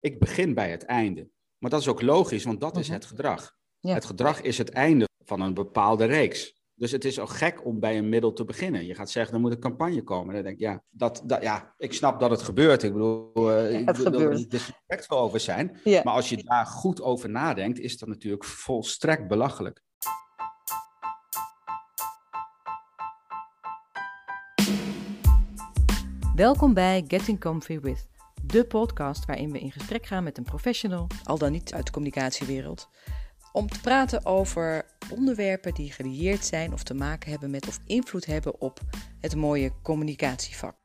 ik begin bij het einde. Maar dat is ook logisch, want dat is Mhm. het gedrag. Ja. Het gedrag is het einde van een bepaalde reeks. Dus het is ook gek om bij een middel te beginnen. Je gaat zeggen, er moet een campagne komen. Dan denk ik, ja, dat, dat, ja ik snap dat het gebeurt. Ik bedoel, eh, ik wil er niet disrespectvol over zijn. Ja. Maar als je daar goed over nadenkt, is dat natuurlijk volstrekt belachelijk. Welkom bij Getting Comfy With, de podcast waarin we in gesprek gaan met een professional. al dan niet uit de communicatiewereld, om te praten over onderwerpen die gelieerd zijn of te maken hebben met of invloed hebben op het mooie communicatievak.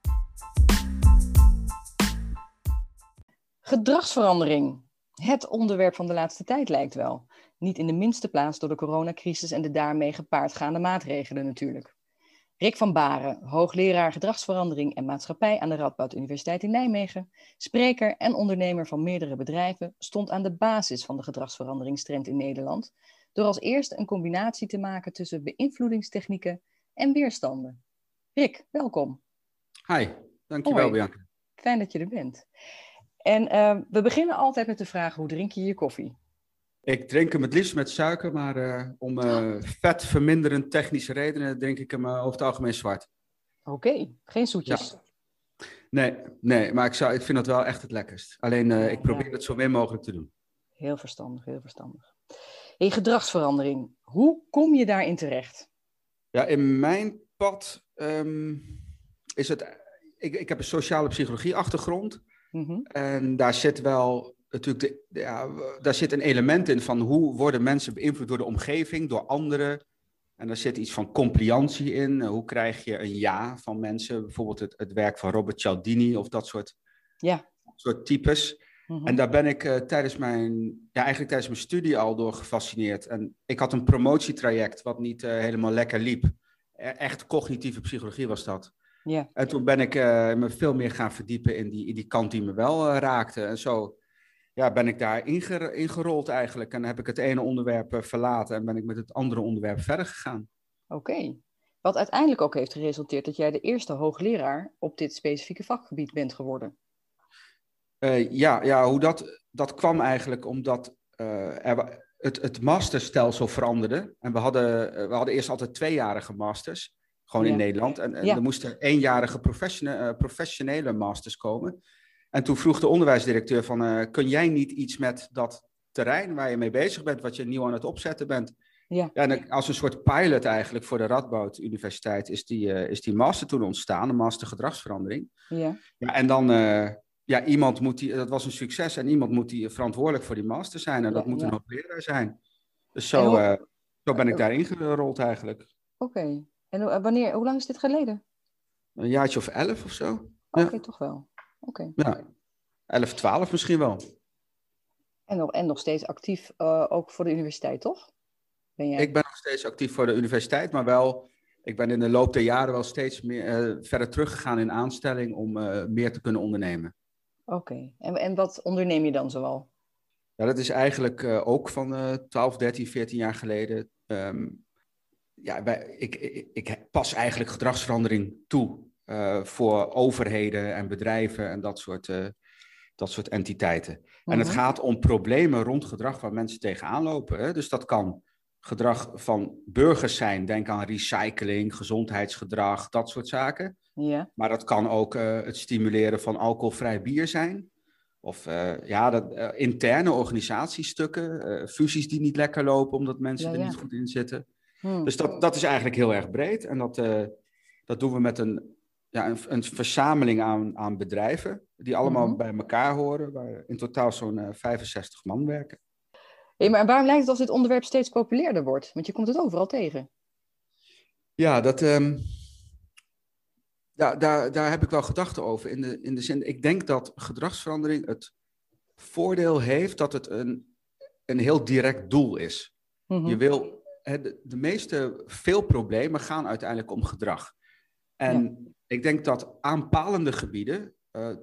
Gedragsverandering. Het onderwerp van de laatste tijd lijkt wel. Niet in de minste plaats door de coronacrisis en de daarmee gepaardgaande maatregelen natuurlijk. Rick van Baren, hoogleraar gedragsverandering en maatschappij aan de Radboud Universiteit in Nijmegen, spreker en ondernemer van meerdere bedrijven, stond aan de basis van de gedragsveranderingstrend in Nederland door als eerste een combinatie te maken tussen beïnvloedingstechnieken en weerstanden. Rick, welkom. Hi, dankjewel. Bianca. Fijn dat je er bent. En eh, we beginnen altijd met de vraag: hoe drink je je koffie? Ik drink hem het liefst met suiker, maar eh, om eh vetverminderend technische redenen drink ik hem eh, over het algemeen zwart. Oké, geen zoetjes. Nee, nee, maar ik, zou, ik vind dat wel echt het lekkerst. Alleen ik probeer ja. het zo min mogelijk te doen. Heel verstandig, heel verstandig. Hey, gedragsverandering. Hoe kom je daarin terecht? Ja, in mijn pad ehm, is het. Ik, ik heb een sociale psychologie achtergrond. Mhm. En daar zit wel natuurlijk. De, ja, daar zit een element in van hoe worden mensen beïnvloed door de omgeving, door anderen. En daar zit iets van compliantie in. Eh, Hoe krijg je een ja van mensen? Bijvoorbeeld het, het werk van Robert Cialdini of dat soort, Ja. soort types. Mhm. En daar ben ik eh, tijdens mijn, ja, eigenlijk tijdens mijn studie al door gefascineerd. En ik had een promotietraject wat niet eh, helemaal lekker liep. E- echt cognitieve psychologie was dat. ja. En toen ben ik me veel meer gaan verdiepen in die, in die kant die me wel raakte. En zo ja, ben ik daar inge- ingerold eigenlijk. En heb ik het ene onderwerp eh, verlaten en ben ik met het andere onderwerp verder gegaan. Oké. Wat uiteindelijk ook heeft geresulteerd dat jij de eerste hoogleraar op dit specifieke vakgebied bent geworden. Eh, ja, ja, hoe dat, dat kwam eigenlijk omdat eh, er, het, het masterstelsel veranderde. En we hadden, we hadden eerst altijd tweejarige masters, gewoon Ja. in Nederland. En, en Ja. er moesten eenjarige professione- professionele masters komen. En toen vroeg de onderwijsdirecteur van, eh, kun jij niet iets met dat terrein waar je mee bezig bent, wat je nieuw aan het opzetten bent? Ja. Ja, en als een soort pilot eigenlijk voor de Radboud Universiteit is die, eh, is die master toen ontstaan, een master gedragsverandering. Ja. Ja, en dan, eh, ja, iemand moet die, dat was een succes en iemand moet die verantwoordelijk voor die master zijn en dat moet een hoogleraar zijn. Dus zo, hoe- zo ben ik daarin gerold eigenlijk. Oké. En hoe- wanneer, hoe lang is dit geleden? Een jaartje of elf of zo. Ja. Oké, toch wel. Oké. Ja, elf, twaalf misschien wel. En, nog, en nog steeds actief eh, ook voor de universiteit, toch? Ben jij? Ik ben nog steeds actief voor de universiteit, maar wel, ik ben in de loop der jaren wel steeds meer, eh, verder teruggegaan in aanstelling om eh, meer te kunnen ondernemen. Oké. En, en wat onderneem je dan zoal? Ja, dat is eigenlijk ook van eh 12, 13, 14 jaar geleden. Ehm, ja, wij, ik, ik, ik pas eigenlijk gedragsverandering toe eh, voor overheden en bedrijven en dat soort, eh, dat soort entiteiten. En het Mhm. gaat om problemen rond gedrag waar mensen tegenaan lopen. Hè? Dus dat kan gedrag van burgers zijn. Denk aan recycling, gezondheidsgedrag, dat soort zaken. Ja. Maar dat kan ook eh, het stimuleren van alcoholvrij bier zijn. Of ja, dat, interne organisatiestukken, fusies die niet lekker lopen omdat mensen Ja, er niet goed in zitten. Hm. Dus dat, dat is eigenlijk heel erg breed. En dat, dat doen we met een, ja, een, een verzameling aan, aan bedrijven, die allemaal Mhm. bij elkaar horen, waar in totaal zo'n eh, 65 man werken. Hey, maar waarom lijkt het als dit onderwerp steeds populairder wordt? Want je komt het overal tegen. Ja, dat, ehm, ja daar, daar heb ik wel gedachten over. In de, in de zin, ik denk dat gedragsverandering het voordeel heeft dat het een, een heel direct doel is. Mhm. Je wil, de, de meeste, veel problemen gaan uiteindelijk om gedrag. En ik denk dat aanpalende gebieden eh,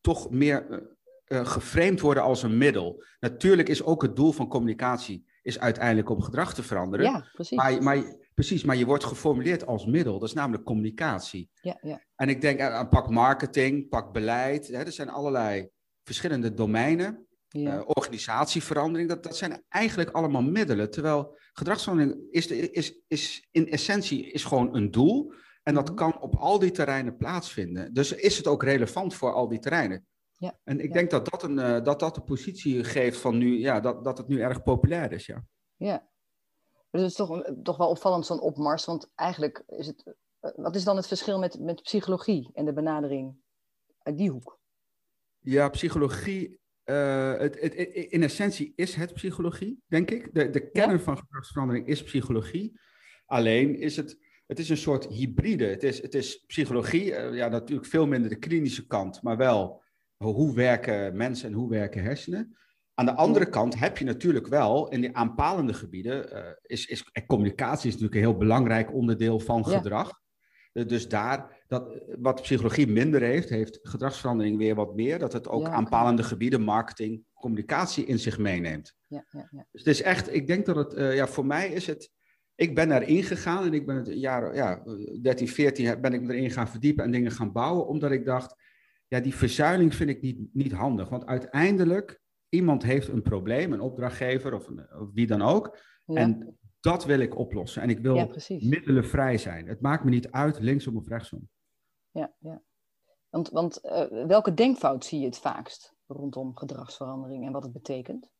toch meer eh, geframed worden als een middel. Natuurlijk is ook het doel van communicatie is uiteindelijk om gedrag te veranderen. Ja, precies. Maar, maar, precies, maar je wordt geformuleerd als middel. Dat is namelijk communicatie. Ja, ja. En ik denk aan, pak marketing, pak beleid. Hè, er zijn allerlei verschillende domeinen. Ja. organisatieverandering, dat, dat zijn eigenlijk allemaal middelen. Terwijl gedragsverandering is, is, is in essentie is gewoon een doel. En dat mhm. kan op al die terreinen plaatsvinden. Dus is het ook relevant voor al die terreinen. Ja, en ik denk dat dat, een, uh, dat dat de positie geeft van nu, ja, dat, dat het nu erg populair is. Ja, ja. Dus het is toch, toch wel opvallend zo'n opmars, want eigenlijk is het. Eh, wat is dan het verschil met, met psychologie en de benadering uit die hoek? Ja, psychologie. Uh, het, het, in essentie is het psychologie, denk ik. De, de kern van gedragsverandering is psychologie. Alleen is het het is een soort hybride. Het is, het is psychologie, uh, ja, natuurlijk veel minder de klinische kant, maar wel hoe werken mensen en hoe werken hersenen. Aan de andere kant heb je natuurlijk wel in die aanpalende gebieden, uh, is, is, communicatie is natuurlijk een heel belangrijk onderdeel van gedrag. Ja. dus daar, dat, wat psychologie minder heeft, heeft gedragsverandering weer wat meer. Dat het ook aanpalende gebieden, marketing, communicatie in zich meeneemt. Ja, ja, ja. Dus het is echt, ik denk dat het, uh, ja, voor mij is het, ik ben erin gegaan en ik ben het jaar ja, 13, 14 ben ik erin gaan verdiepen en dingen gaan bouwen, omdat ik dacht, ja, die verzuiling vind ik niet, niet handig. Want uiteindelijk, iemand heeft een probleem, een opdrachtgever of, een, of wie dan ook. En dat wil ik oplossen. En ik wil ja, middelen vrij zijn. Het maakt me niet uit, linksom of rechtsom. Ja, ja. Want, want uh, welke denkfout zie je het vaakst rondom gedragsverandering en wat het betekent?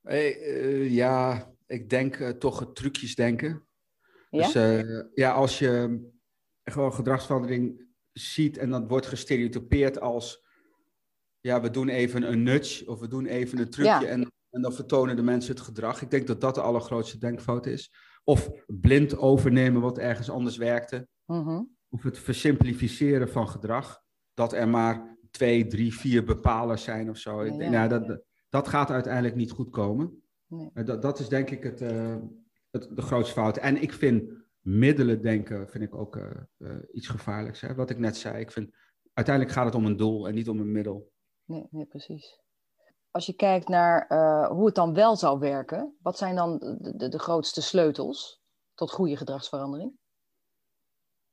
Hey, uh, ja, ik denk uh, toch het trucjes denken. Ja? Dus ja, als je gewoon gedragsverandering ziet en dat wordt gestereotypeerd als, ja, we doen even een nudge of we doen even een trucje en, en dan vertonen de mensen het gedrag. Ik denk dat dat de allergrootste denkfout is. Of blind overnemen wat ergens anders werkte. Mhm. Of het versimplificeren van gedrag. Dat er maar twee, drie, vier bepalers zijn of zo. Denk, nou, dat, dat gaat uiteindelijk niet goed komen. Nee. Dat, dat is denk ik het, uh, het, de grootste fout. En ik vind middelen denken vind ik ook uh, uh, iets gevaarlijks. Hè? Wat ik net zei, ik vind uiteindelijk gaat het om een doel en niet om een middel. Nee, nee precies. Als je kijkt naar hoe het dan wel zou werken, wat zijn dan de, de, de grootste sleutels tot goede gedragsverandering?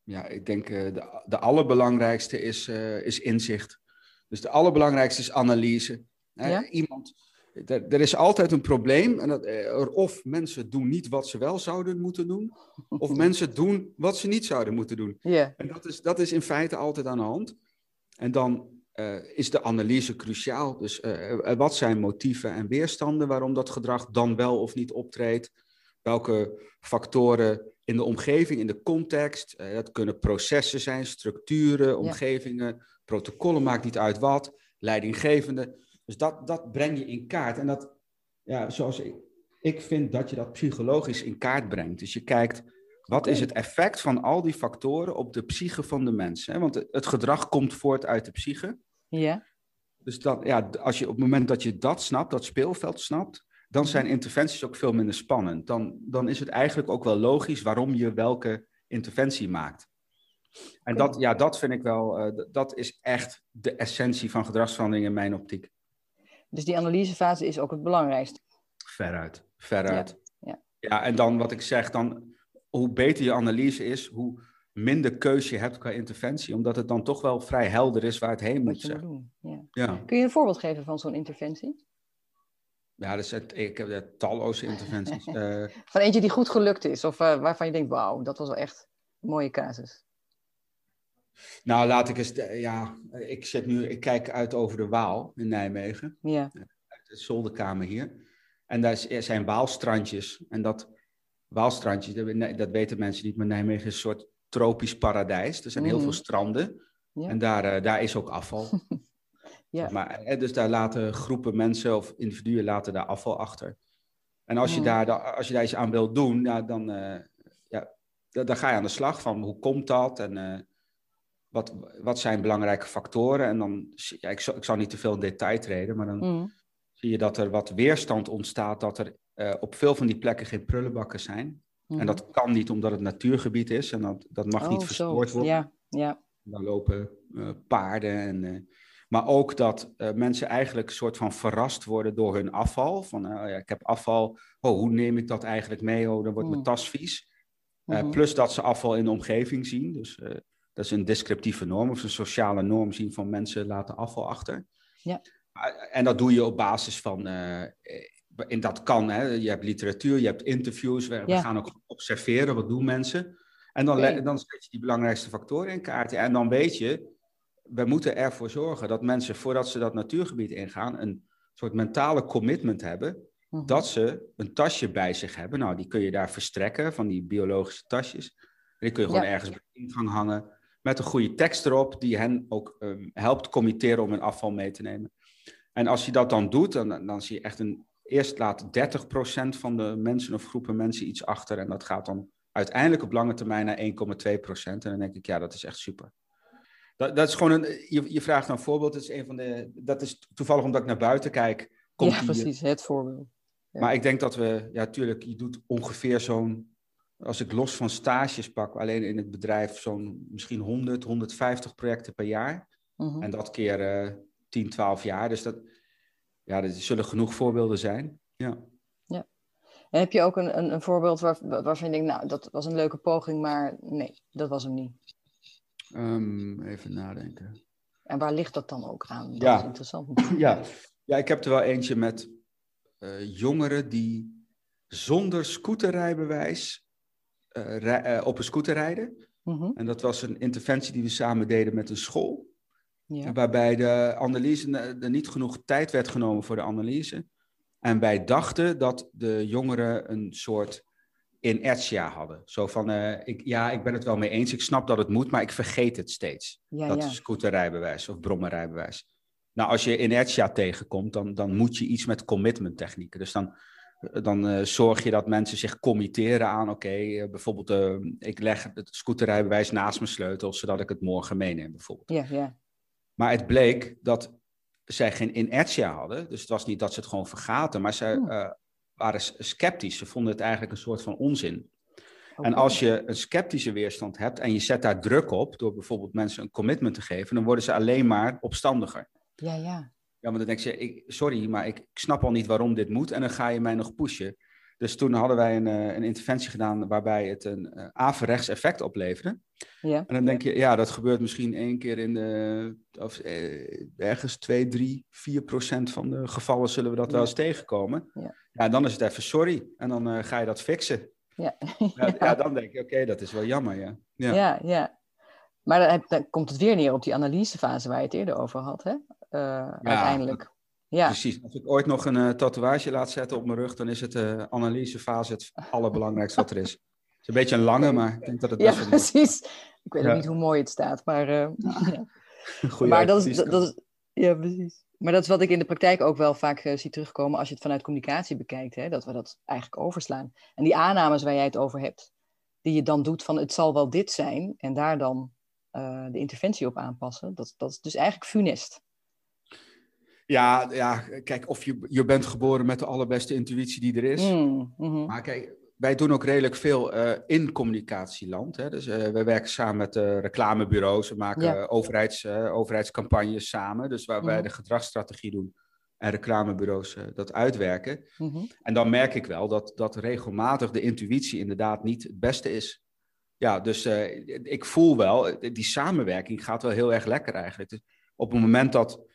Ja, ik denk de, de allerbelangrijkste is, is inzicht. Dus de allerbelangrijkste is analyse. Ja? Iemand er, is altijd een probleem. En dat, er, of mensen doen niet wat ze wel zouden moeten doen, of mensen doen wat ze niet zouden moeten doen. Yeah. En dat is, dat is in feite altijd aan de hand. En dan uh, is de analyse cruciaal. Dus uh, wat zijn motieven en weerstanden waarom dat gedrag dan wel of niet optreedt? Welke factoren in de omgeving, in de context? Uh, dat kunnen processen zijn, structuren, omgevingen, protocollen, maakt niet uit wat, leidinggevende. Dus dat, dat breng je in kaart. En dat, ja, zoals ik, ik vind dat je dat psychologisch in kaart brengt. Dus je kijkt, wat is het effect van al die factoren op de psyche van de mensen? Want het gedrag komt voort uit de psyche. Ja. Dus dat, ja, als je op het moment dat je dat snapt, dat speelveld snapt, dan zijn interventies ook veel minder spannend. Dan, dan is het eigenlijk ook wel logisch waarom je welke interventie maakt. En dat, ja, dat vind ik wel, uh, dat is echt de essentie van gedragsverandering in mijn optiek. Dus die analysefase is ook het belangrijkste. Veruit, veruit. Ja, ja. ja en dan wat ik zeg, dan, hoe beter je analyse is, hoe minder keuze je hebt qua interventie, omdat het dan toch wel vrij helder is waar het heen moet. Zeg. Doen. Ja. ja. Kun je een voorbeeld geven van zo'n interventie? Ja, dus het, ik heb talloze interventies. uh, van eentje die goed gelukt is, of uh, waarvan je denkt, wauw, dat was wel echt een mooie casus. Nou, laat ik eens. Ja, ik, zit nu, ik kijk uit over de Waal in Nijmegen. Ja. Uit de zolderkamer hier. En daar zijn Waalstrandjes. En dat Waalstrandje, dat weten mensen niet, maar Nijmegen is een soort tropisch paradijs. Er zijn heel mhm. veel stranden. Ja. En daar, eh, daar is ook afval. ja. maar, dus daar laten groepen mensen of individuen laten daar afval achter. En als je, daar, als je daar iets aan wilt doen, dan, uh, ja, dan, ga je aan de slag van hoe komt dat en uh, wat, wat zijn belangrijke factoren? En dan, ja, ik, zal, ik zal niet te veel in detail treden, maar dan mm. zie je dat er wat weerstand ontstaat, dat er uh, op veel van die plekken geen prullenbakken zijn. Mm. En mm-hmm. dat kan niet omdat het natuurgebied is en dat, dat mag oh, niet verstoord worden. Ja, ja. Daar lopen uh, paarden en... Uh, maar ook dat uh, mensen eigenlijk een soort van verrast worden door hun afval. Van, uh, ja, ik heb afval, oh, hoe neem ik dat eigenlijk mee? Oh, dan wordt mijn mm. tas vies. -hmm. Plus dat ze afval in de omgeving zien. Dus dat is een descriptieve norm of een sociale norm zien van mensen laten afval achter. Ja. En dat doe je op basis van, uh, en dat kan, hè? je hebt literatuur, je hebt interviews, we, gaan ook observeren, wat doen mensen. En dan, dan zet je die belangrijkste factoren in kaart. En dan weet je, we moeten ervoor zorgen dat mensen, voordat ze dat natuurgebied ingaan, een soort mentale commitment hebben mhm. dat ze een tasje bij zich hebben. Nou, die kun je daar verstrekken, van die biologische tasjes. Die kun je gewoon ergens bij de ingang hangen. Met een goede tekst erop, die hen ook um, helpt committeren om hun afval mee te nemen. En als je dat dan doet, dan, dan zie je echt een. Eerst laat 30% van de mensen of groepen mensen iets achter. En dat gaat dan uiteindelijk op lange termijn naar 1,2%. En dan denk ik, ja, dat is echt super. Dat, dat is gewoon een. Je, je vraagt een voorbeeld. Dat is, een van de, dat is toevallig omdat ik naar buiten kijk. Komt ja, precies, het voorbeeld. Maar ik denk dat we, ja, tuurlijk, je doet ongeveer zo'n als ik los van stages pak, alleen in het bedrijf zo'n misschien 100, 150 projecten per jaar. Mhm. En dat keer uh, 10, 12 jaar. Dus dat, ja, er zullen genoeg voorbeelden zijn. Ja. ja. En heb je ook een, een, een voorbeeld waar, waarvan je denkt, nou, dat was een leuke poging, maar nee, dat was hem niet? Um, even nadenken. En waar ligt dat dan ook aan? Dat ja. is interessant. Ja. ja, ik heb er wel eentje met uh, jongeren die zonder scooterrijbewijs uh, op een scooter rijden. Mhm. En dat was een interventie die we samen deden met een school. Ja. Waarbij de analyse, er niet genoeg tijd werd genomen voor de analyse. En wij dachten dat de jongeren een soort inertia hadden. Zo van, uh, ik, ja, ik ben het wel mee eens, ik snap dat het moet, maar ik vergeet het steeds. Ja, dat ja. scooterrijbewijs of brommerrijbewijs. Nou, als je inertia tegenkomt, dan, dan moet je iets met commitment technieken. Dus dan dan uh, zorg je dat mensen zich committeren aan, oké, uh, bijvoorbeeld, uh, ik leg het scooterrijbewijs naast mijn sleutel, zodat ik het morgen meeneem, bijvoorbeeld. Ja, ja. Maar het bleek dat zij geen inertia hadden, dus het was niet dat ze het gewoon vergaten, maar zij oh. waren sceptisch. Ze vonden het eigenlijk een soort van onzin. En als je een sceptische weerstand hebt en je zet daar druk op, door bijvoorbeeld mensen een commitment te geven, dan worden ze alleen maar opstandiger. Ja, ja. Ja, maar dan denk je, ik, sorry, maar ik, ik, snap al niet waarom dit moet. En dan ga je mij nog pushen. Dus toen hadden wij een, uh, een interventie gedaan waarbij het een uh, averechts effect opleverde. Ja. En dan denk je, ja, dat gebeurt misschien één keer in de, of eh, ergens 2, 3, 4 procent van de gevallen zullen we dat wel eens tegenkomen. Ja. ja, dan is het even sorry. En dan uh, ga je dat fixen. Ja. ja. dan denk je, oké, dat is wel jammer, ja. Ja, ja. ja. Maar dan, dan, komt het weer neer op die analysefase waar je het eerder over had, hè? Uh, uiteindelijk. Ja. Precies. Als ik ooit nog een uh, tatoeage laat zetten op mijn rug, dan is het de uh, analysefase het allerbelangrijkste wat er is. Het is een beetje een lange, maar ik denk dat het best Ja, precies. Ik weet ook niet hoe mooi het staat, maar... ja. maar dat is, dat, is... Ja, precies. Maar dat is wat ik in de praktijk ook wel vaak zie terugkomen als je het vanuit communicatie bekijkt. Hè? Dat we dat eigenlijk overslaan. En die aannames waar jij het over hebt, die je dan doet van het zal wel dit zijn en daar dan de interventie op aanpassen, dat, dat is dus eigenlijk funest. Ja, ja, kijk, of je, je bent geboren met de allerbeste intuïtie die er is. Mm, mhm. Maar kijk, wij doen ook redelijk veel uh, in communicatieland. Hè? Dus uh, we werken samen met uh, reclamebureaus. We maken overheids, overheidscampagnes samen. Dus waar wij mhm. de gedragsstrategie doen en reclamebureaus dat uitwerken. Mhm. En dan merk ik wel dat, dat regelmatig de intuïtie inderdaad niet het beste is. Ja, dus ik voel wel, die samenwerking gaat wel heel erg lekker eigenlijk. Dus op het moment dat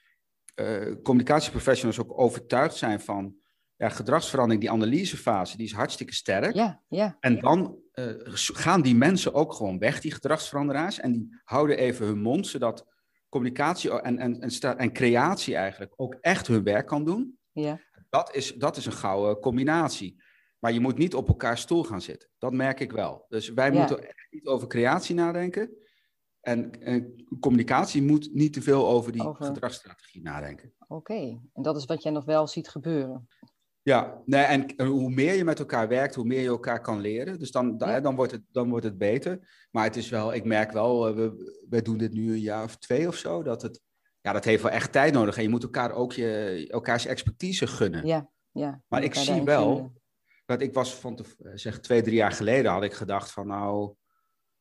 uh, communicatieprofessionals ook overtuigd zijn van ja, gedragsverandering, die analysefase, die is hartstikke sterk. Ja, ja, en dan uh, gaan die mensen ook gewoon weg, die gedragsveranderaars, en die houden even hun mond, zodat communicatie en, en, en, en creatie eigenlijk ook echt hun werk kan doen. Ja. Dat, is, dat is een gouden combinatie. Maar je moet niet op elkaar stoel gaan zitten. Dat merk ik wel. Dus wij moeten echt niet over creatie nadenken. En, communicatie moet niet te veel over die gedragsstrategie nadenken. Oké, en dat is wat jij nog wel ziet gebeuren. Ja, nee, en hoe meer je met elkaar werkt, hoe meer je elkaar kan leren. Dus dan, dan, wordt, het, dan wordt het beter. Maar het is wel, ik merk wel, eh, we, we doen dit nu een jaar of twee of zo, dat het, ja, dat heeft wel echt tijd nodig. En je moet elkaar ook je, elkaars expertise gunnen. Ja, ja. Maar ik zie wel, dat ik was van, te, zeg, twee, drie jaar geleden had ik gedacht van, nou,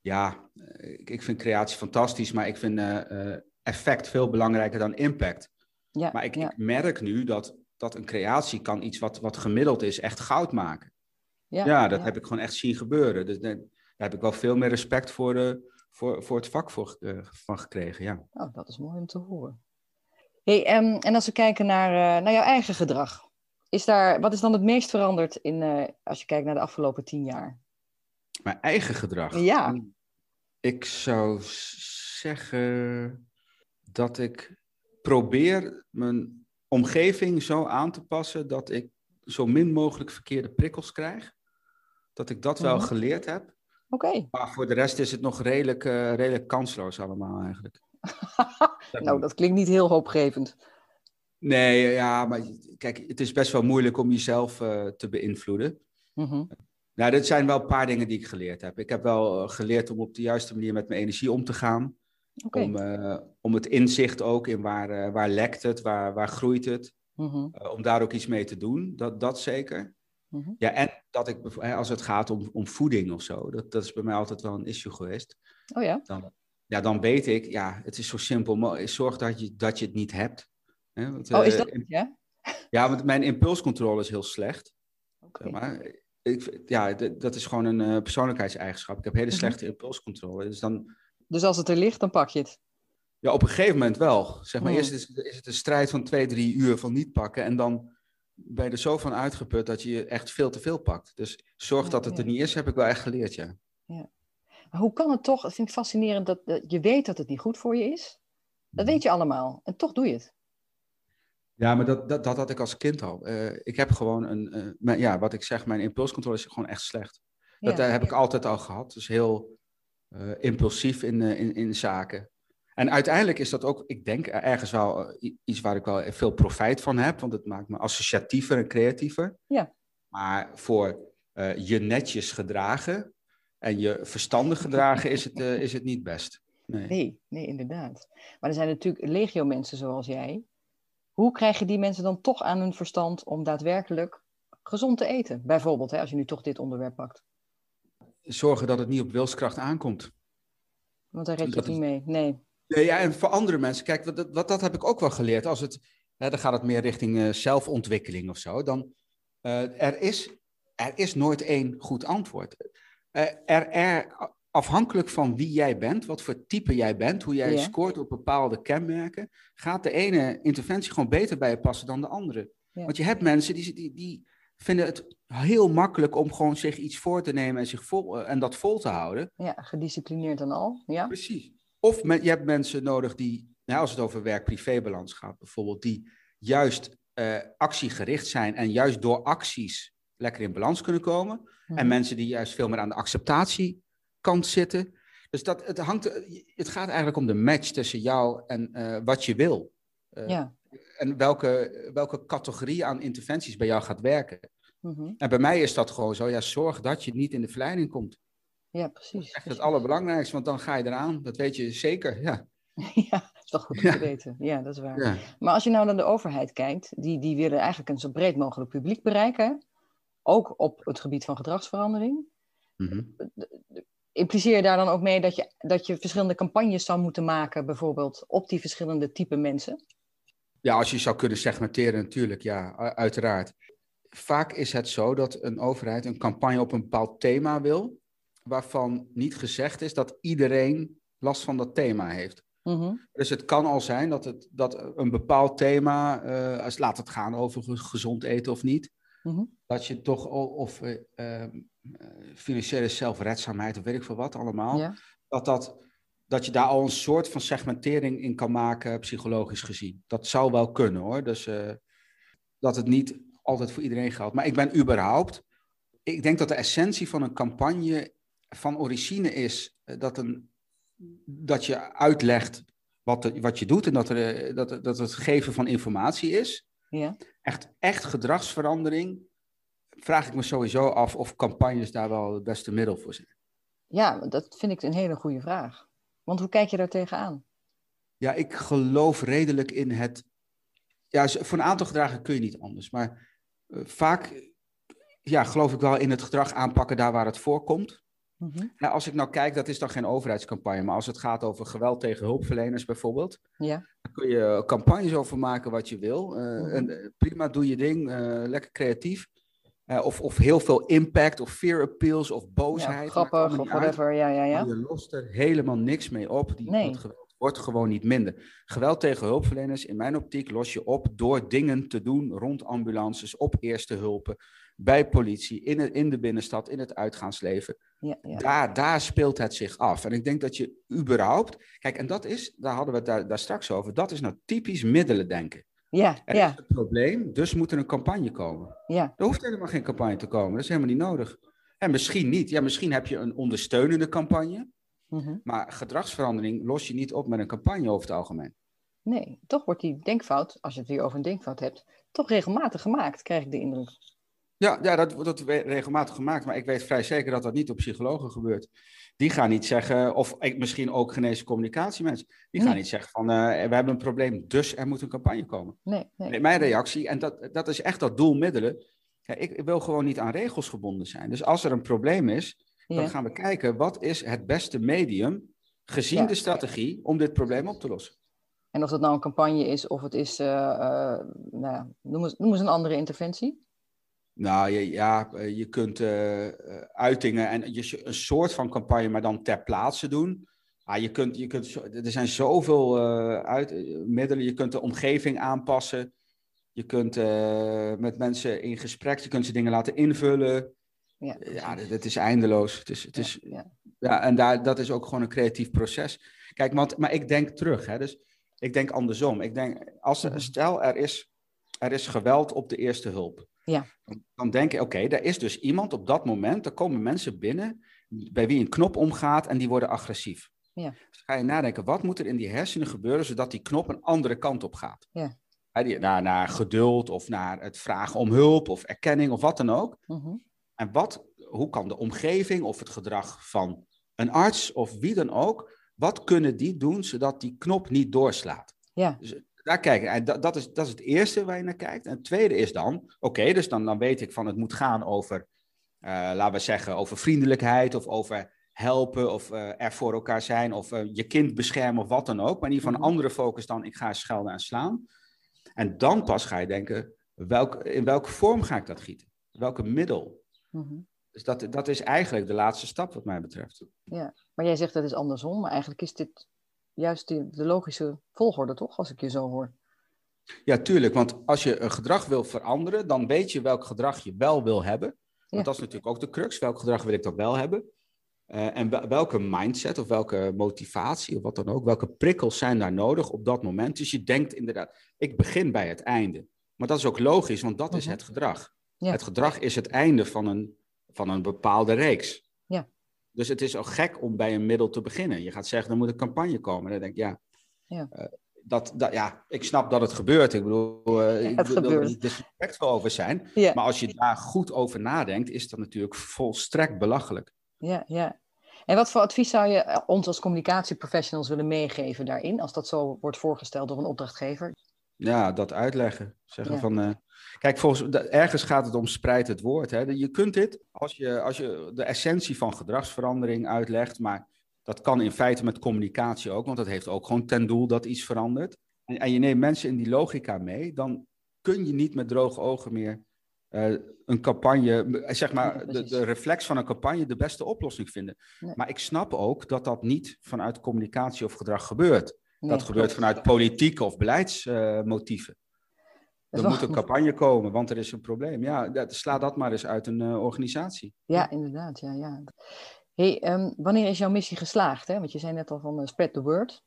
ja, eh, ik, vind creatie fantastisch, maar ik vind uh, effect veel belangrijker dan impact. Ja, maar ik, ik, merk nu dat, dat een creatie kan iets wat, wat gemiddeld is, echt goud maken. Ja, ja dat heb ik gewoon echt zien gebeuren. Dus daar, heb ik wel veel meer respect voor, de, voor, voor het vak voor, uh, van gekregen. Ja. Oh, dat is mooi om te horen. Hey, ehm, en als we kijken naar, uh, naar jouw eigen gedrag, is daar, wat is dan het meest veranderd in, uh, als je kijkt naar de afgelopen tien jaar? Mijn eigen gedrag? Ja. Ik zou zeggen dat ik probeer mijn omgeving zo aan te passen dat ik zo min mogelijk verkeerde prikkels krijg. Dat ik dat wel Mhm. geleerd heb. Oké. Maar voor de rest is het nog redelijk, eh, redelijk kansloos allemaal eigenlijk. nou, dat klinkt niet heel hoopgevend. Nee, ja, maar kijk, het is best wel moeilijk om jezelf eh, te beïnvloeden. Mhm. Nou, dit zijn wel een paar dingen die ik geleerd heb. Ik heb wel eh, geleerd om op de juiste manier met mijn energie om te gaan. Om, eh, om het inzicht ook in waar, eh, waar lekt het, waar, waar groeit het. Mhm. om daar ook iets mee te doen, dat, dat zeker. Mhm. Ja, en dat ik, als het gaat om, om voeding of zo, dat, dat is bij mij altijd wel een issue geweest. Oh ja? Dan, ja, dan weet ik, ja, het is zo simpel. Zorg dat je, dat je het niet hebt. Hè, want, Oh, is dat ja? Ja, want mijn impulscontrole is heel slecht. Oké. Maar. Ik, ja, dat is gewoon een eh, persoonlijkheidseigenschap. Ik heb hele Mhm. slechte impulscontrole. Dus dan, Dus als het er ligt, dan pak je het. ja, op een gegeven moment wel. Zeg maar, Hmm. eerst is, is het een strijd van twee, drie uur van niet pakken. En dan ben je er zo van uitgeput dat je echt veel te veel pakt. Dus zorg Ja, dat het ja. er niet is, heb ik wel echt geleerd, ja. Maar hoe kan het toch, dat vind ik fascinerend, dat, dat je weet dat het niet goed voor je is. Dat weet je allemaal. En toch doe je het. Ja, maar dat, dat, dat had ik als kind al. Eh, ik heb gewoon een, eh, mijn- ja, wat ik zeg, mijn impulscontrole is gewoon echt slecht. Dat Ja. eh, heb ik altijd al gehad. Dus heel impulsief in, in, in zaken. En uiteindelijk is dat ook, ik denk, ergens wel iets waar ik wel veel profijt van heb. Want het maakt me associatiever en creatiever. Ja. Maar voor je netjes gedragen en je verstandig gedragen is het, is het niet best. Nee. Nee, nee, inderdaad. Maar er zijn natuurlijk legio mensen zoals jij. Hoe krijg je die mensen dan toch aan hun verstand om daadwerkelijk gezond te eten? Bijvoorbeeld, hè, als je nu toch dit onderwerp pakt. Zorgen dat het niet op wilskracht aankomt. Want daar red je Dat het niet mee. Nee. Nee, ja, en voor andere mensen, kijk, wat, wat dat heb ik ook wel geleerd. Als het, hè, dan gaat het meer richting eh, zelfontwikkeling of zo. Dan, eh, er, is, er is nooit één goed antwoord. Eh, er, er, afhankelijk van wie jij bent, wat voor type jij bent, hoe jij Ja. scoort op bepaalde kenmerken, gaat de ene interventie gewoon beter bij je passen dan de andere. Ja. Want je hebt mensen die, die, die vinden het heel makkelijk om gewoon zich iets voor te nemen en, zich vol, eh, en dat vol te houden. Ja, gedisciplineerd en al. Ja. Precies. Of je hebt mensen nodig die, nou, als het over werk-privé-balans gaat bijvoorbeeld, die juist eh, actiegericht zijn en juist door acties lekker in balans kunnen komen. En Mhm. mensen die juist veel meer aan de acceptatiekant zitten. Dus dat, het, hangt, het gaat eigenlijk om de match tussen jou en eh, wat je wil. Eh, Ja. En welke, welke categorie aan interventies bij jou gaat werken. Mhm. En bij mij is dat gewoon zo, ja, zorg dat je niet in de verleiding komt. ja, precies. Echt het allerbelangrijkste, want dan ga je eraan. Dat weet je zeker, ja. Ja, dat is wel goed om Ja. te weten. Ja, dat is waar. ja. Maar als je nou naar de overheid kijkt, die, die willen eigenlijk een zo breed mogelijk publiek bereiken. Ook op het gebied van gedragsverandering. Mhm. Impliceer je daar dan ook mee dat je, dat je verschillende campagnes zou moeten maken, bijvoorbeeld op die verschillende type mensen? Ja, als je zou kunnen segmenteren, natuurlijk, ja, uiteraard. Vaak is het zo dat een overheid een campagne op een bepaald thema wil, waarvan niet gezegd is dat iedereen last van dat thema heeft. Mhm. Dus het kan al zijn dat, het, dat een bepaald thema, eh, als laat het gaan over ge- gezond eten of niet, Mhm. dat je toch, of eh, ehm, eh, financiële zelfredzaamheid of weet ik veel wat allemaal, dat, dat, dat je daar al een soort van segmentering in kan maken, psychologisch gezien. Dat zou wel kunnen hoor. Dus eh, dat het niet altijd voor iedereen geldt. Maar ik ben überhaupt. Ik denk dat de essentie van een campagne van origine is dat, een, dat je uitlegt wat, er- wat je doet en dat, er, dat, dat het geven van informatie is. Ja. Echt, echt gedragsverandering. Vraag ik me sowieso af of campagnes daar wel het beste middel voor zijn. ja, dat vind ik een hele goede vraag. Want hoe kijk je daar tegenaan? Ja, ik geloof redelijk in het. Ja, voor een aantal gedragen kun je niet anders. Maar eh, vaak ja, geloof ik wel in het gedrag aanpakken daar waar het voorkomt. Mhm. Ja, als ik nou kijk, dat is dan geen overheidscampagne. Maar als het gaat over geweld tegen hulpverleners bijvoorbeeld. Ja. Kun je campagnes over maken wat je wil. Eh, Mhm. en, eh, prima, doe je ding. eh, lekker creatief. Of, of heel veel impact of fear appeals of boosheid. ja, grappig of uit. whatever. Ja, ja, ja. Je lost er helemaal niks mee op. Die, Nee. Geweld wordt gewoon niet minder. Geweld tegen hulpverleners, in mijn optiek, los je op door dingen te doen rond ambulances, op eerste hulpen, bij politie, in, in de binnenstad, in het uitgaansleven. Ja, ja. Daar, daar speelt het zich af. En ik denk dat je überhaupt. Kijk, en dat is, daar hadden we het daar, daar straks over, dat is nou typisch middelen denken. ja, Er ja, is een probleem, dus moet er een campagne komen. ja. Er hoeft helemaal geen campagne te komen, dat is helemaal niet nodig. En misschien niet. Ja, misschien heb je een ondersteunende campagne, Mhm. maar gedragsverandering los je niet op met een campagne over het algemeen. Nee, toch wordt die denkfout, als je het weer over een denkfout hebt, toch regelmatig gemaakt, krijg ik de indruk. Ja, ja dat wordt regelmatig gemaakt, maar ik weet vrij zeker dat dat niet op psychologen gebeurt. Die gaan niet zeggen, of ik- misschien ook geneesche communicatiemensen, die gaan Nee. niet zeggen van eh, we hebben een probleem, dus er moet een campagne komen. Nee, nee. Mijn reactie, en dat, dat is echt dat doelmiddelen. Ja, ik, ik wil gewoon niet aan regels gebonden zijn. Dus als er een probleem is, dan Ja. gaan we kijken wat is het beste medium, gezien Ja. de strategie, om dit probleem op te lossen. En of dat nou een campagne is of het is, eh, nou, ja, noem, eens, noem eens een andere interventie. Nou je, ja, eh, je kunt eh, eh, uitingen en je, een soort van campagne, maar dan ter plaatse doen. Ah, je kunt, je kunt, er zijn zoveel uit, middelen. Je kunt de omgeving aanpassen. Je kunt met mensen in gesprek, je kunt ze dingen laten invullen. Ja, Ja, dit is eindeloos. Het is, het is, ja. ja, en daar, dat is ook gewoon een creatief proces. Kijk, want, maar ik denk terug. Hè, dus ik denk andersom. Ik denk, als Mhm. er, stel er is, er is geweld op de eerste hulp. Ja. Dan, dan denk ik, oké, er is dus iemand op dat moment, er komen mensen binnen bij wie een knop omgaat en die worden agressief. Ja. Dus ga je nadenken, wat moet er in die hersenen gebeuren zodat die knop een andere kant op gaat? Ja. Hè, die- naar, naar geduld of naar het vragen om hulp of erkenning of wat dan ook. Mhm. En wat, hoe kan de omgeving of het gedrag van een arts of wie dan ook, wat kunnen die doen zodat die knop niet doorslaat? ja, Dus daar kijken. En dat, dat, is, dat is het eerste waar je naar kijkt. En het tweede is dan, oké, dus dan, dan weet ik van het moet gaan over, eh, laten we zeggen, over vriendelijkheid of over helpen of eh, er voor elkaar zijn of eh, je kind beschermen of wat dan ook. Maar in ieder geval een Mhm. andere focus dan ik ga schelden en slaan. En dan pas ga je denken, welk, in welke vorm ga ik dat gieten? Welke middel? mhm. Dus dat, dat is eigenlijk de laatste stap wat mij betreft. Maar jij zegt dat is andersom, maar eigenlijk is dit juist de, de logische volgorde, toch? Als ik je zo hoor. Ja, tuurlijk. Want als je een gedrag wil veranderen, dan weet je welk gedrag je wel wil hebben. Want Ja. dat is natuurlijk ook de crux. Welk gedrag wil ik dan wel hebben? Eh, en wel- welke mindset of welke motivatie of wat dan ook, welke prikkels zijn daar nodig op dat moment? Dus je denkt inderdaad, ik begin bij het einde. Maar dat is ook logisch, want dat is Mhm. het gedrag. Ja. Het gedrag is het einde van een, van een bepaalde reeks. Dus het is ook gek om bij een middel te beginnen. Je gaat zeggen, er moet een campagne komen. Dan denk ik, ja, Ja. eh, dat, dat, ja, ik snap dat het gebeurt. Ik bedoel, eh, ik wil er gebeurt. niet disrespectvol over zijn. Ja, Maar als je daar goed over nadenkt, is dat natuurlijk volstrekt belachelijk. ja, ja. En wat voor advies zou je eh, ons als communicatieprofessionals willen meegeven daarin, als dat zo wordt voorgesteld door een opdrachtgever? Ja, dat uitleggen. Zeggen Ja. van, eh, kijk, volgens, ergens gaat het om spreid het woord. Hè. Je kunt dit, als je, als je de essentie van gedragsverandering uitlegt, maar dat kan in feite met communicatie ook, want dat heeft ook gewoon ten doel dat iets verandert. En, en je neemt mensen in die logica mee, dan kun je niet met droge ogen meer eh, een campagne, eh, zeg Ja, maar, de, de reflex van een campagne de beste oplossing vinden. Nee. Maar ik snap ook dat dat niet vanuit communicatie of gedrag gebeurt. Nee, dat gebeurt klopt. vanuit politieke of beleidsmotieven. Er moet een campagne komen, want er is een probleem. Ja, dat, sla dat maar eens uit een eh, organisatie. Ja, inderdaad. Ja, ja. Hey, ehm, wanneer is jouw missie geslaagd? Hè? Want je zei net al van eh, spread the word.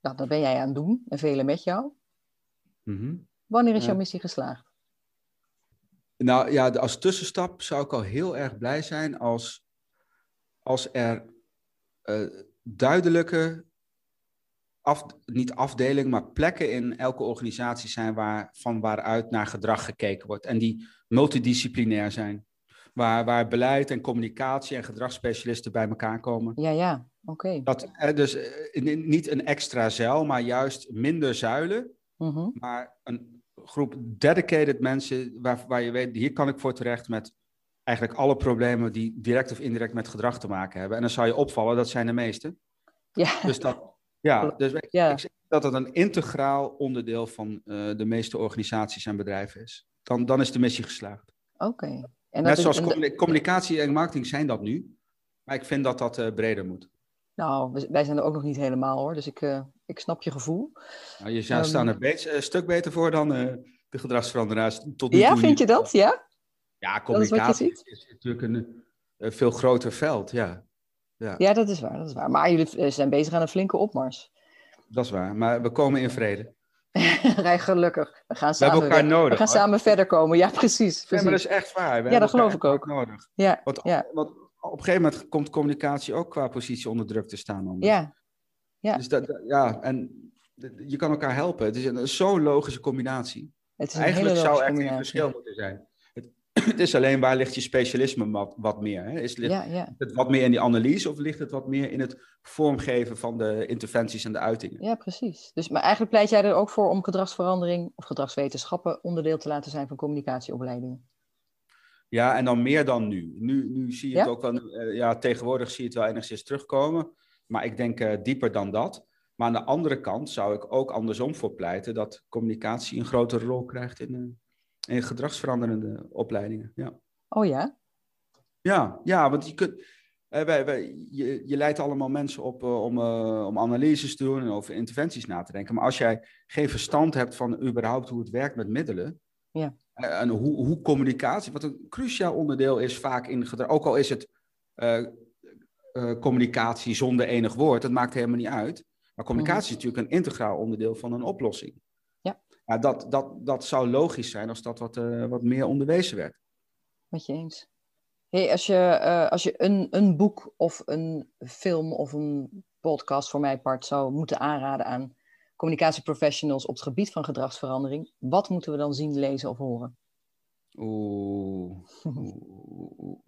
Nou, dat ben jij aan het doen en velen met jou. Mhm. Wanneer is Ja. jouw missie geslaagd? Nou ja, als tussenstap zou ik al heel erg blij zijn als, als er eh, duidelijke, af, niet afdeling, maar plekken in elke organisatie zijn waar, van waaruit naar gedrag gekeken wordt. En die multidisciplinair zijn. Waar, waar beleid en communicatie en gedragsspecialisten bij elkaar komen. Ja, ja. Oké. Dat, eh, dus eh, niet een extra zeil, maar juist minder zuilen. Mhm. Maar een groep dedicated mensen waar, waar je weet, hier kan ik voor terecht met eigenlijk alle problemen die direct of indirect met gedrag te maken hebben. En dan zou je opvallen, dat zijn de meeste. Ja, Dus dat, ja, dus ik, Ja. ik zeg dat het een integraal onderdeel van eh, de meeste organisaties en bedrijven is. Dan, dan is de missie geslaagd. oké. En Net zoals communicatie en marketing zijn dat nu. Maar ik vind dat dat eh, breder moet. Nou, wij zijn er ook nog niet helemaal hoor, dus ik, uh, ik snap je gevoel. Nou, je um, staan er een, een stuk beter voor dan de gedragsveranderaars tot nu ja, toe. Ja, vind je dat? Ja? Ja, communicatie is, is, natuurlijk een, een, veel groter veld, ja. Ja. Ja, dat is waar, dat is waar. Maar jullie zijn bezig aan een flinke opmars. Dat is waar, maar we komen in vrede. Rij gelukkig. We gaan we samen, hebben elkaar nodig. We gaan hoor. samen verder komen. Ja, precies. precies. Ja, maar dat is echt waar. We ja, dat geloof ik ook. Nodig. Ja, want, ja. want op een gegeven moment komt communicatie ook qua positie onder druk te staan. Anders. Ja. ja. Dus dat, ja, en je kan elkaar helpen. Het is een zo'n logische combinatie. Het is een Eigenlijk zou er combinatie. verschil moeten zijn. Het, is alleen waar ligt je specialisme wat, wat meer? Hè? Is, ligt Ja, ja. het wat meer in die analyse of ligt het wat meer in het vormgeven van de interventies en de uitingen? ja, precies. Dus, maar eigenlijk pleit jij er ook voor om gedragsverandering of gedragswetenschappen onderdeel te laten zijn van communicatieopleidingen. Ja, en dan meer dan nu. Nu, nu zie je Ja? het ook wel, eh, ja, tegenwoordig zie je het wel enigszins terugkomen. Maar ik denk eh, dieper dan dat. Maar aan de andere kant zou ik ook andersom voor pleiten dat communicatie een grotere rol krijgt in, in gedragsveranderende opleidingen. Ja, Oh ja? ja, ja want je kunt. eh, wij, wij, je, je leidt allemaal mensen op eh, om, eh, om analyses te doen en over interventies na te denken. Maar als jij geen verstand hebt van überhaupt hoe het werkt met middelen. Ja. En hoe, hoe communicatie, wat een cruciaal onderdeel is vaak in gedrag. Ook al is het communicatie zonder enig woord, dat maakt helemaal niet uit. Maar communicatie is natuurlijk een integraal onderdeel van een oplossing. Ja. Ja, dat, dat, dat zou logisch zijn als dat wat, eh, wat meer onderwezen werd. Met je eens. Hey, als je, eh, als je een, een boek of een film of een podcast voor mij part zou moeten aanraden aan communicatieprofessionals op het gebied van gedragsverandering, wat moeten we dan zien, lezen of horen? Oeh. Oeh.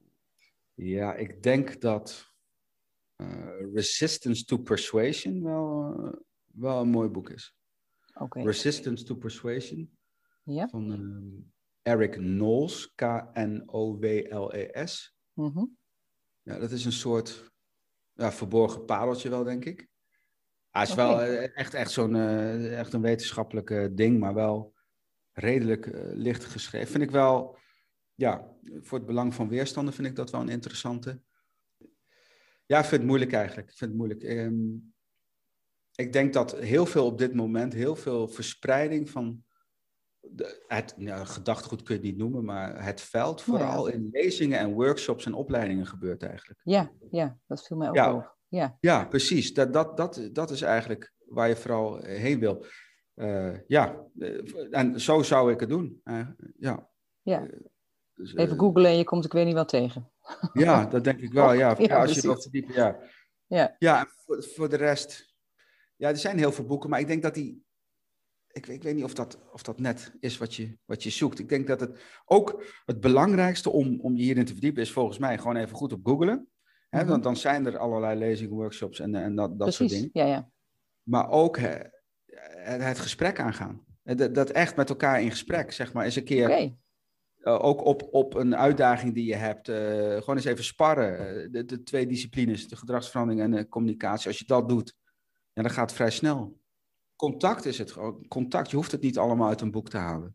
Ja, ik denk dat eh, Resistance to Persuasion wel, wel een mooi boek is. Resistance to Persuasion Ja? van ehm, Eric Knowles, K-N-O-W-L-E-S. Mhm. Ja, dat is een soort ja, verborgen pareltje wel, denk ik. Hij is wel eh, echt, echt zo'n eh, echt een wetenschappelijk ding, maar wel redelijk eh, licht geschreven. Vind ik wel, ja, voor het belang van weerstanden vind ik dat wel een interessante. Ja, ik vind het moeilijk eigenlijk. Ik vind het moeilijk. Ehm, ik denk dat heel veel op dit moment, heel veel verspreiding van de, het gedachtegoed kun je het niet noemen, maar het veld ja. vooral in lezingen en workshops en opleidingen gebeurt eigenlijk. Ja, ja, dat viel mij ook Ja. op. Ja, Ja, precies. Dat, dat, dat, dat is eigenlijk waar je vooral heen wil. Eh, ja, eh, en zo zou ik het doen. Eh, ja. Ja. Dus, even googlen en je komt ik weet niet wat tegen. Ja, dat denk ik wel. Ja, als je wilt verdiepen, ja. Ja. Voor, voor de rest... Ja, er zijn heel veel boeken, maar ik denk dat die... Ik, ik weet niet of dat, of dat net is wat je, wat je zoekt. Ik denk dat het ook het belangrijkste om, om je hierin te verdiepen is volgens mij gewoon even goed op googlen. Hè, Mhm. dan, dan zijn er allerlei lezingen, workshops en, en dat, dat soort Precies. dingen. Ja, ja. Maar ook hè, het, gesprek aangaan. Dat, dat echt met elkaar in gesprek, zeg maar, eens een keer... Uh, ook op, op een uitdaging die je hebt. uh, gewoon eens even sparren. De, de, twee disciplines, de gedragsverandering en de communicatie. Als je dat doet, ja, dan gaat vrij snel. Contact is het gewoon. Contact, je hoeft het niet allemaal uit een boek te halen.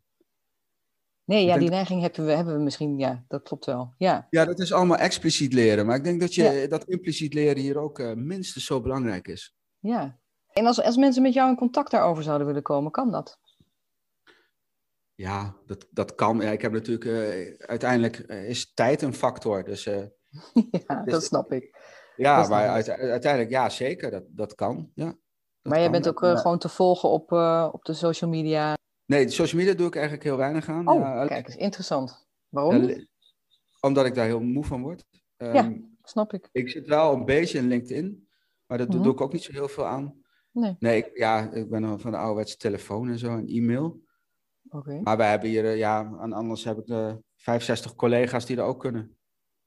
Nee, ja, denk- die neiging hebben we, hebben we misschien. Ja, dat klopt wel. Ja, Ja, dat is allemaal expliciet leren. Maar ik denk dat, je, Ja. dat impliciet leren hier ook uh, minstens zo belangrijk is. ja. En als, als mensen met jou in contact daarover zouden willen komen, kan dat? Ja, dat, dat kan. Ja, ik heb natuurlijk... uh, uiteindelijk is tijd een factor. Dus ja, Dus- dat snap ik. Ja, Dat is maar uiteindelijk, ja, zeker. Dat, dat kan. Ja, dat Maar jij kan. bent ook Maar- gewoon te volgen op, uh, op de social media. Nee, social media doe ik eigenlijk heel weinig aan. Oh, ja, kijk eens, interessant. Waarom? Omdat ik daar heel moe van word. Ehm, Ja. Snap ik. Ik zit wel een beetje in LinkedIn, maar dat doe- Mhm. doe ik ook niet zo heel veel aan. Nee. Nee, ik, ja, ik ben van de ouderwetse telefoon en zo en e-mail. Oké. Maar wij hebben hier, eh, ja, en anders heb ik de 65 collega's die er ook kunnen.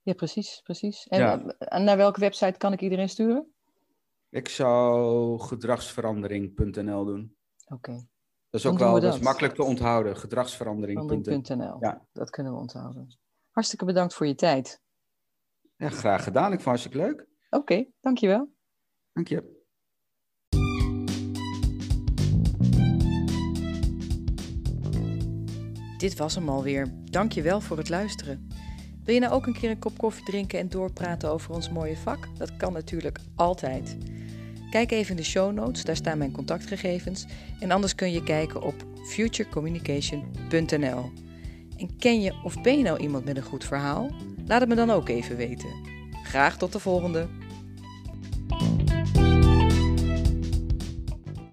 Ja, precies, precies. En Ja. en naar welke website kan ik iedereen sturen? Ik zou gedragsverandering.nl doen. Oké. Dat is ook wel we dat is dat. makkelijk te onthouden. Gedragsverandering.nl. Verandering.nl. Ja. Dat kunnen we onthouden. Hartstikke bedankt voor je tijd. Ja, graag gedaan. Ik vond het hartstikke leuk. Oké, dankjewel. Dank je. Dit was hem alweer. Dank je wel voor het luisteren. Wil je nou ook een keer een kop koffie drinken en doorpraten over ons mooie vak? Dat kan natuurlijk altijd. Kijk even in de show notes, daar staan mijn contactgegevens. En anders kun je kijken op futurecommunication.nl. En ken je of ben je nou iemand met een goed verhaal? Laat het me dan ook even weten. Graag tot de volgende!